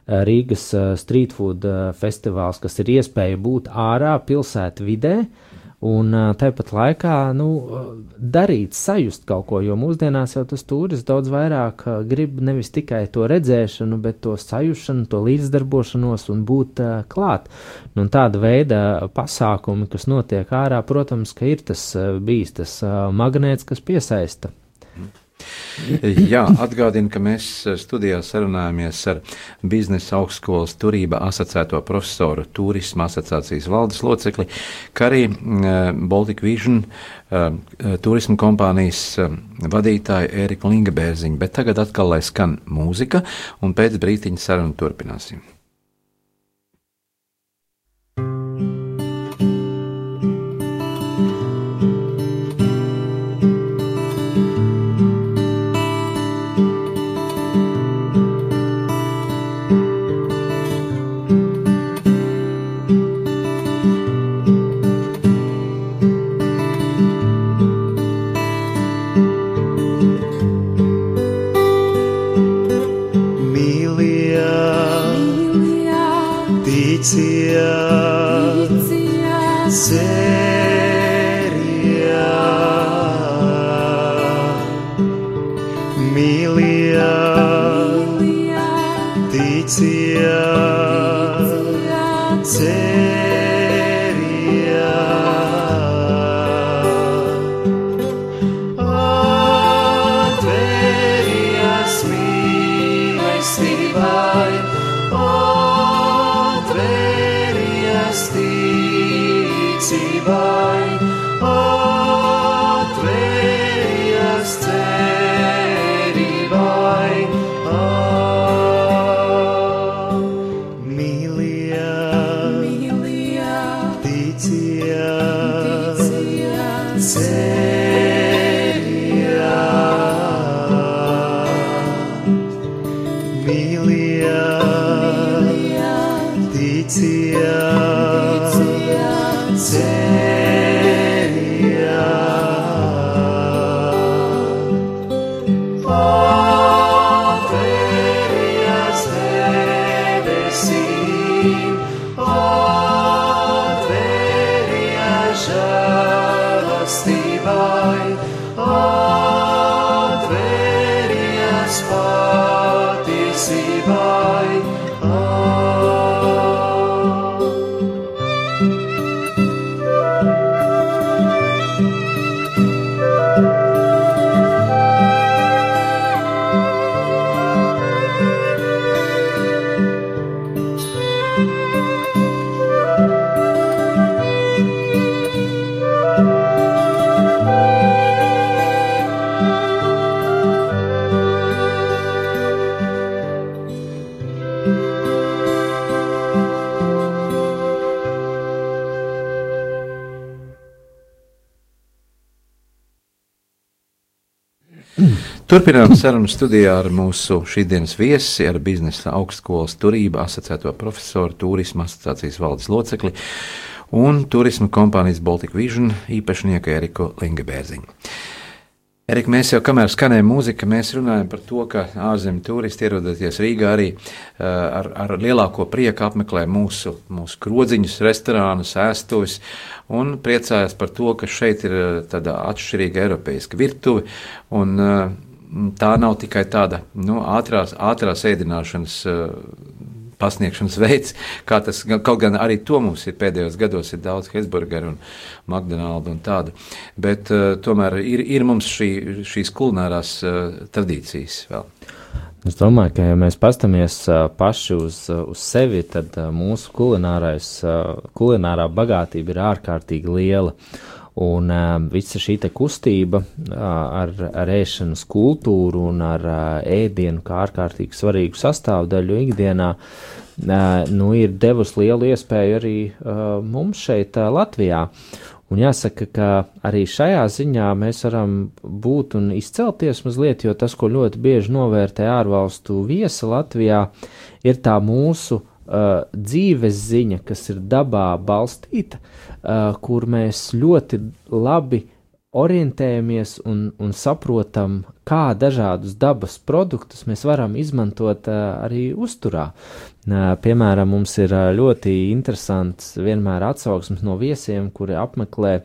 Rīgas street food festivāls, kas ir iespēja būt ārā pilsētu vidē. Uh, Un tāpat laikā nu, darīt, sajust kaut ko, jo mūsdienās jau tas turists daudz vairāk grib nevis tikai to redzēšanu, bet to sajušanu, to līdzdarbošanos un būt uh, klāt. Nu, tāda veida pasākumi, kas notiek ārā, protams, ka ir tas bijis tas magnēts, kas piesaista. Jā, atgādinu, ka mēs studijā sarunājamies ar biznesa augstskolas turība asociēto profesoru turisma asociācijas valdes locekli, kā arī uh, Baltic Vision uh, turisma kompānijas vadītāju Ēriku Lingabērziņu, bet tagad atkal lai skan mūzika, un pēc brītiņa sarunu turpināsim. Turpinām sarunu studijā ar mūsu šīsdienas viesi, ar biznesa augstskolas turība asociēto profesoru, turisma asociācijas valdes locekli un turisma kompānijas Baltic Vision īpašnieku Eriku Lingebērziņu. Erika, mēs jau kamēr skanēja mūzika, mēs runājam par to, ka ārzemju turisti ierodoties Rīgā arī ar, ar lielāko prieku apmeklē mūsu, mūsu krodziņus, restorānus, ēstuvis un priecājas par to, ka šeit ir tāda atšķirīga eiropeiska virtuve un uh, tā nav tikai tāda nu, ātrās, ātrās ēdināšanas uh, pasniegšanas veids, kā tas kaut gan arī to mums ir pēdējos gados, ir daudz Hesburgeru un McDonaldu un tādu, bet uh, tomēr ir, ir mums šī, šīs kulinārās uh, tradīcijas vēl. Es domāju, ka, ja mēs paskatāmies uh, paši uz, uh, uz sevi, tad uh, mūsu kulinārais, uh, kulinārā bagātība ir ārkārtīgi liela. Un uh, visa šī kustība uh, ar, ar ēšanas kultūru un ar uh, ēdienu kā ārkārtīgi svarīgu sastāvdaļu ikdienā uh, nu, ir devusi lielu iespēju arī uh, mums šeit, uh, Latvijā. Un jāsaka, ka arī šajā ziņā mēs varam būt un izcelties mazliet, jo tas, ko ļoti bieži novērtē ārvalstu viesi Latvijā, ir tā mūsu uh, dzīves ziņa, kas ir dabā balstīta, kur mēs ļoti labi orientējamies un, un saprotam, kā dažādus dabas produktus mēs varam izmantot uh, arī uzturā. Uh, piemēram, mums ir ļoti interesants vienmēr atsauksmes no viesiem, kuri apmeklē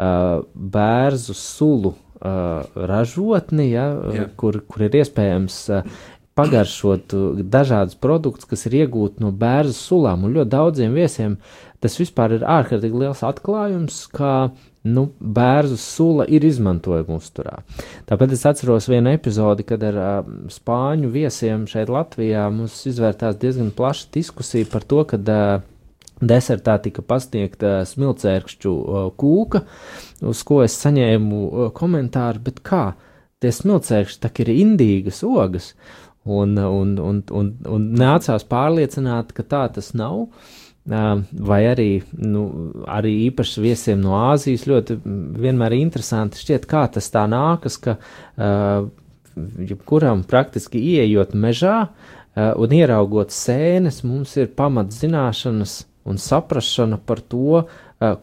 bērzu sulu ražotni, ja, Jā. kur, kur ir iespējams pagaršot dažādus produktus, kas ir iegūti no bērnu sulām. Un ļoti daudziem viesiem tas vispār ir ārkārtīgi liels atklājums, ka nu, bērnu sula ir izmantojama uzturā. Tāpēc es atceros vienu epizodi, kad ar uh, spāņu viesiem šeit Latvijā mums izvērtās diezgan plaša diskusija par to, ka uh, Desertā tika pasniegta smilcēkšķu uh, kūka, uz ko es saņēmu uh, komentāru, bet kā? Tie smilcēkšķi tak ir indīgas ogas, un, un, un, un, un nācās pārliecināt, ka tā tas nav. Uh, Vai arī, nu, arī īpaši viesiem no Āzijas ļoti vienmēr interesanti šķiet, kā tas tā nākas, ka jebkuram praktiski ieejot mežā un ieraugot sēnes, mums ir pamatzināšanas un saprašana par to,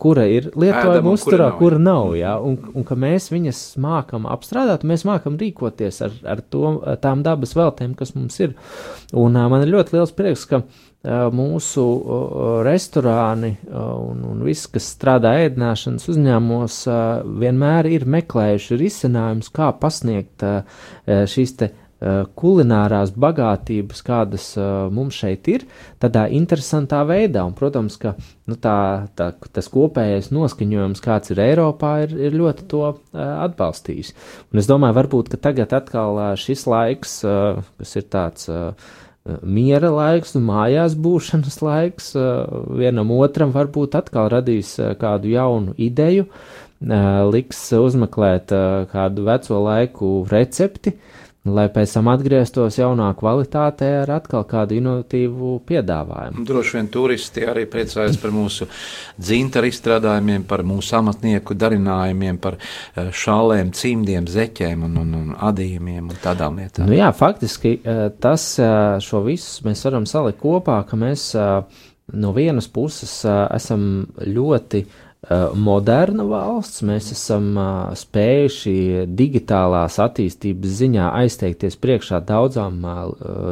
kura ir lietojama uzturā, nav, kura nav, jā, un, un ka mēs viņas mākam apstrādāt, mēs mākam rīkoties ar, ar to, tām dabas veltēm, kas mums ir. Un man ir ļoti liels prieks, ka uh, mūsu restorāni un, un viss, kas strādā ēdināšanas uzņēmumos, vienmēr ir meklējuši risinājumus, kā pasniegt šīs te kulinārās bagātības, kādas mums šeit ir, tādā interesantā veidā. Un, protams, ka nu, tā, tā, tas kopējais noskaņojums, kāds ir Eiropā, ir, ir ļoti to atbalstījis. Un es domāju, varbūt tagad atkal šis laiks, kas ir tāds. Uh, miera laiks, nu, mājās būšanas laiks, uh, vienam otram varbūt atkal radīs uh, kādu jaunu ideju, uh, liks uzmeklēt uh, kādu veco laiku recepti, lai pēc tam atgrieztos jaunā kvalitātē ar atkal kādu inovatīvu piedāvājumu. Droši vien turisti arī priecājas par mūsu dzintaru izstrādājumiem, par mūsu amatnieku darinājumiem, par eh, šālēm, cimdiem, zeķēm un, un, un adījumiem un tādām lietām. Nu jā, faktiski eh, tas eh, šo visu mēs varam salikt kopā, ka mēs no vienas puses esam ļoti eh, moderna valsts, mēs esam eh, spējuši digitālās attīstības ziņā aizteikties priekšā daudzām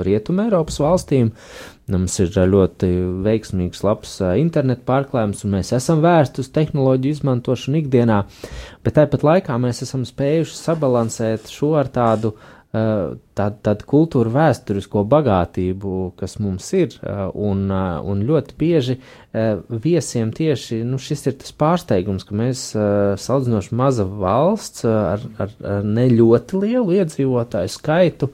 Rietumē Eiropas valstīm. Mums ir eh, ļoti veiksmīgs, labs eh, internetu pārklājums, un mēs esam vērsti uz tehnoloģiju izmantošanu ikdienā, bet tāpat laikā mēs esam spējuši sabalansēt šo ar tādu uh, tādu, tādu kultūru vēsturisko bagātību, kas mums ir, un, un ļoti bieži viesiem tieši nu, šis ir tas pārsteigums, ka mēs salīdzinoši maza valsts ar, ar, ar ne ļoti lielu iedzīvotāju skaitu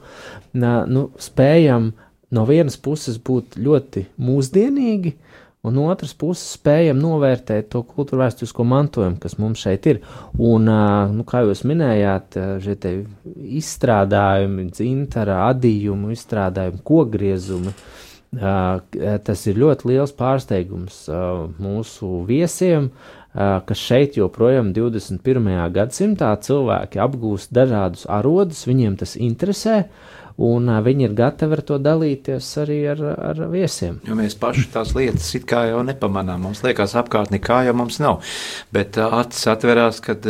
nu, spējam no vienas puses būt ļoti mūsdienīgi, un no otras puses spējam novērtēt to kultūra vēsturisko mantojumu, kas mums šeit ir. Un, nu, kā jūs minējāt, šie te izstrādājumi, dzintara, adījumu, izstrādājumi, kogriezumi. Tas ir ļoti liels pārsteigums mūsu viesiem, ka šeit joprojām 21. gadsimtā cilvēki apgūst dažādus arodus, viņiem tas interesē, un viņi ir gatavi ar to dalīties arī ar, ar viesiem. Jo mēs paši tās lietas it kā jau nepamanām. Mums liekas, apkārt nekā jau mums nav. Bet acis atverās, kad,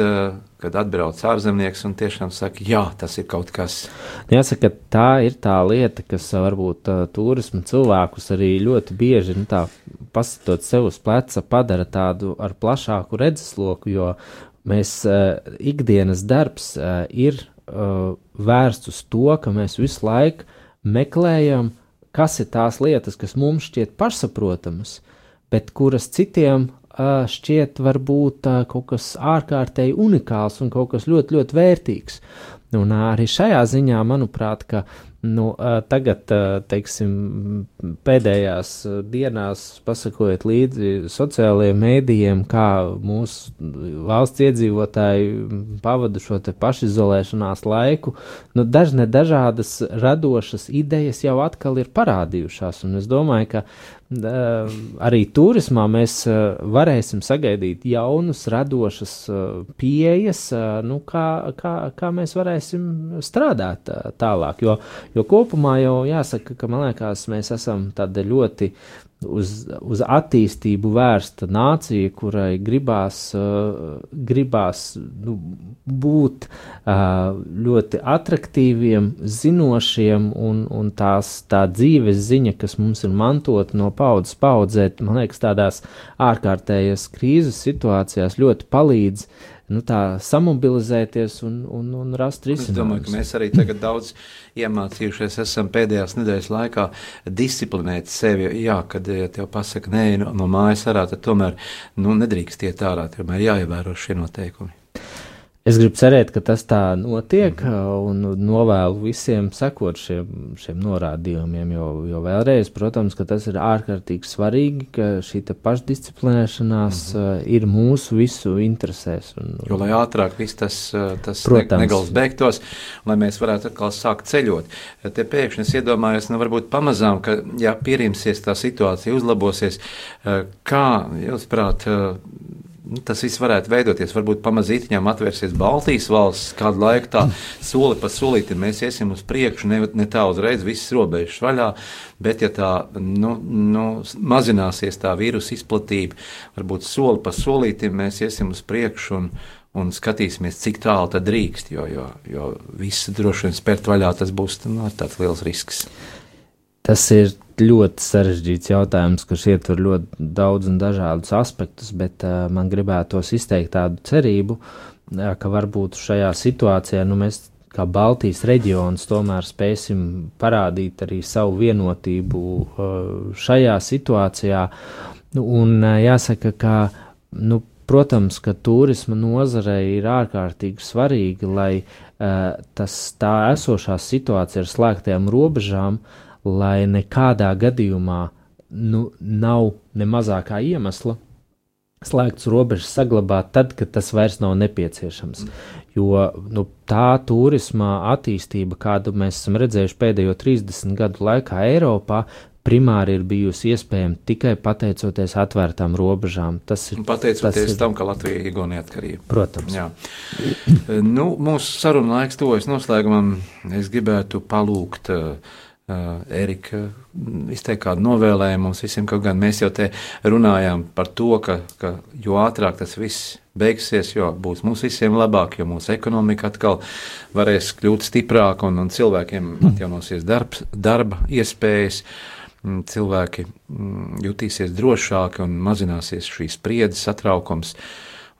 kad atbrauc ārzemnieks un tiešām saka, jā, tas ir kaut kas. Jāsaka, tā ir tā lieta, kas varbūt turismu cilvēkus arī ļoti bieži, nu tā, pasatot sev uz pleca, padara tādu ar plašāku redzesloku, jo mēs ikdienas darbs ir vērsts uz to, ka mēs visu laiku meklējam, kas ir tās lietas, kas mums šķiet pašsaprotamas, bet kuras citiem uh, šķiet varbūt uh, kaut kas ārkārtēji unikāls un kaut kas ļoti, ļoti vērtīgs. Un arī šajā ziņā, manuprāt, ka Nu, tagad, teiksim, pēdējās dienās pasakojot līdzi sociālajiem mēdījiem, kā mūsu valsts iedzīvotāji pavada šo pašizolēšanās laiku, nu, dažne dažādas radošas idejas jau atkal ir parādījušās, un es domāju, ka arī turismā mēs varēsim sagaidīt jaunus, radošas pieejas, nu, kā, kā, kā mēs varēsim strādāt tālāk. Jo, jo kopumā jau jāsaka, ka man liekas, mēs esam tādi ļoti uz, uz attīstību vērsta nācija, kurai gribās, uh, gribās nu, būt uh, ļoti attraktīviem, zinošiem, un, un tās, tā dzīves ziņa, kas mums ir mantota no paudzes paudzē, man liekas, tādās ārkārtējas krīzes situācijās ļoti palīdz nu, tā samobilizēties un, un, un rast Es domāju, ka risinājumus. mēs arī tagad daudz iemācījušies esam pēdējās nedēļas laikā disciplinēt sevi. Jā, kad ja tev pasaka, nē, no, no mājas ārā, tad tomēr nu, nedrīkst iet ārā, tomēr jāievēro šie noteikumi. Es gribu cerēt, ka tas tā notiek, un novēlu visiem sekot šiem, šiem norādījumiem, jo, jo vēlreiz, protams, ka tas ir ārkārtīgi svarīgi, ka šī pašdisciplinēšanās mm -hmm. ir mūsu visu interesēs. Un, Jo, lai ātrāk viss tas, eh, tas Protams. ne- negals beigtos, lai mēs varētu atkal sākt ceļot. Te pēkšņi es iedomājos, nu varbūt pamazām, ka, ja pierimsies tā situācija, uzlabosies, kā jūs prāt, tas viss varētu veidoties. Varbūt pamazītiņām atvērsies Baltijas valsts, kādu laiku tā soli pa solītim mēs iesim uz priekšu, ne, ne tā uzreiz visas robežas vaļā, bet ja tā nu, nu, mazināsies tā vīrusu izplatība, varbūt soli pa solītim mēs iesim uz priekšu un, un skatīsimies, cik tālu tad drīkst, jo, jo, jo viss droši vien spērt vaļā, tas būs nu, tāds liels risks. Tas ir ļoti sarežģīts jautājums, kurš ietver ļoti daudz un dažādus aspektus, bet uh, man gribētos izteikt tādu cerību, uh, ka varbūt šajā situācijā nu, mēs kā Baltijas reģions tomēr spēsim parādīt arī savu vienotību uh, šajā situācijā. Nu, Un uh, jāsaka, ka, nu, protams, ka turisma nozarei ir ārkārtīgi svarīgi, lai uh, tas tā esošā situācija ar slēgtajām robežām, lai nekādā gadījumā nu, nav ne mazākā iemesla slēgtas robežas saglabāt tad, kad tas vairs nav nepieciešams. Jo nu, tā turisma attīstība, kādu mēs esam redzējuši pēdējo 30 gadu laikā Eiropā, primāri ir bijusi iespējama tikai pateicoties atvērtām robežām. Tas ir Pateicoties tas ir- tam, ka Latvija iegūta neatkarību. Protams. Jā. nu, mūsu saruna laiks tuvojas noslēgumam. Es gribētu palūgt uh, Erika mm, izteikt kādu novēlējumu mums visiem, kaut gan mēs jau te runājām par to, ka, ka jo ātrāk tas viss beigsies, jo būs mums visiem labāk, jo mūsu ekonomika atkal varēs kļūt stiprāka un, un cilvēkiem atjaunosies darbs, darba iespējas. Mm, Cilvēki mm, jutīsies drošāki un mazināsies šīs spriedzes, satraukums.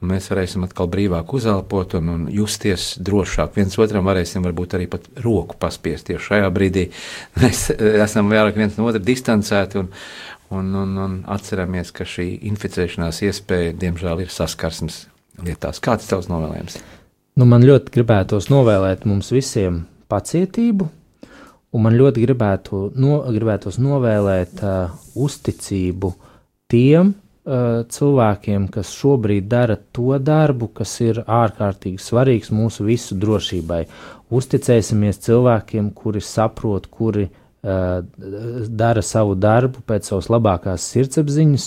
Un mēs varēsim atkal brīvāk uzelpot un, un justies drošāk. Viens otram varēsim varbūt arī pat roku paspiest. Tieši šajā brīdī (laughs) mēs eh, esam vairāk viens no otra distancēti un, un, un, un atceramies, ka šī inficēšanās iespēja, diemžēl, ir saskarsmes lietās. Kāds ir tavs novēlējums? Nu, man ļoti gribētos novēlēt mums visiem pacietību, un man ļoti gribētu, no, gribētos novēlēt uh, uzticību tiem cilvēkiem, kas šobrīd dara to darbu, kas ir ārkārtīgi svarīgs mūsu visu drošībai. Uzticēsimies cilvēkiem, kuri saprot, kuri uh, dara savu darbu pēc savas labākās sirdsapziņas.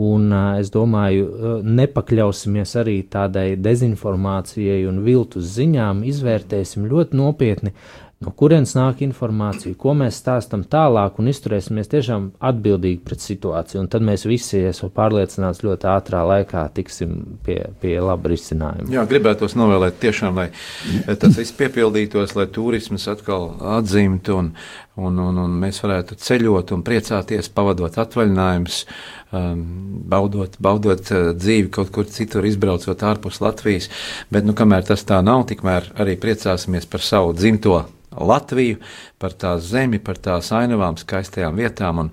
Un uh, es domāju, uh, nepakļausimies arī tādai dezinformācijai un viltus ziņām, izvērtēsim ļoti nopietni, no kurienes nāk informācija, ko mēs stāstam tālāk un izturēsimies tiešām atbildīgi pret situāciju. Un tad mēs visi, esmu pārliecināts, ļoti ātrā laikā tiksim pie, pie laba risinājuma. Jā, gribētos novēlēt tiešām, lai tas viss piepildītos, lai turisms atkal atzimtu un, un, un, un mēs varētu ceļot un priecāties, pavadot atvaļinājumus, um, baudot, baudot uh, dzīvi kaut kur citur, izbraucot ārpus Latvijas. Bet, nu, kamēr tas tā nav, tikmēr arī priecāsimies par savu dzimto Latviju, par tās zemi, par tās ainavām, skaistajām vietām. Un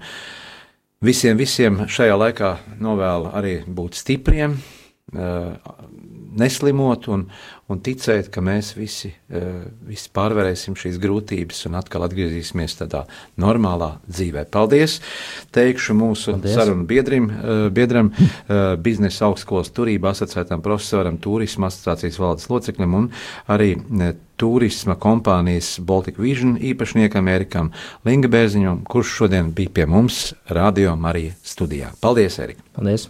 visiem, visiem šajā laikā novēlu arī būt stipriem, uh, neslimot un, un ticēt, ka mēs visi, uh, visi pārvarēsim šīs grūtības un atkal atgriezīsimies tādā normālā dzīvē. Paldies! Teikšu mūsu Paldies. sarunu biedrim, uh, biedram, uh, biznesa augstskolas turība asociētam profesoram, turisma asociācijas valdes loceklim un arī turisma kompānijas Baltic Vision īpašniekam Erikam Lingabērziņam, kurš šodien bija pie mums Radio Marija studijā. Paldies, Erika! Paldies!